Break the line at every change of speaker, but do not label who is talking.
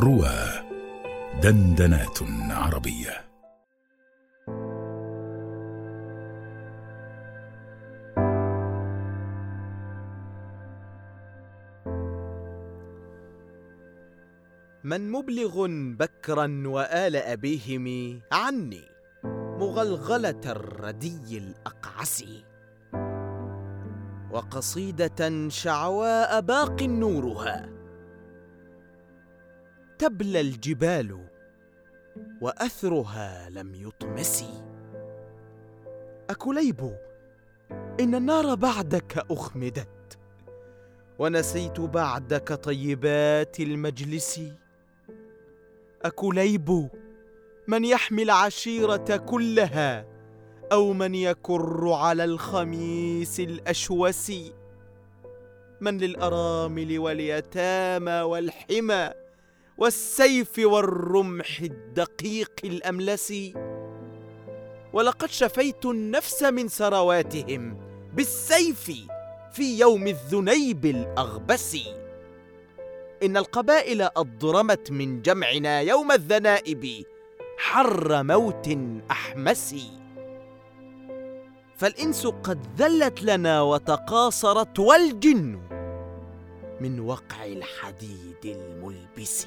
روى دندنات عربية.
من مبلغ بكرا وآل أبيهم عني مغلغلة الردي الأقعس. وقصيدة شعواء باق نورها تبلى الجبال وأثرها لم يطمس. أكليب إن النار بعدك أخمدت ونسيت بعدك طيبات المجلس. أكليب من يحمي العشيرة كلها أو من يكر على الخميس الأشوس. من للأرامل واليتامى والحمى والسيف والرمح الدقيق الأملس. ولقد شفيت النفس من سرواتهم بالسيف في يوم الذنيب الأغبس. إن القبائل أضرمت من جمعنا يوم الذنائب حر موت أحمس. فالإنس قد ذلت لنا وتقاصرت والجن من وقع الحديد الملبس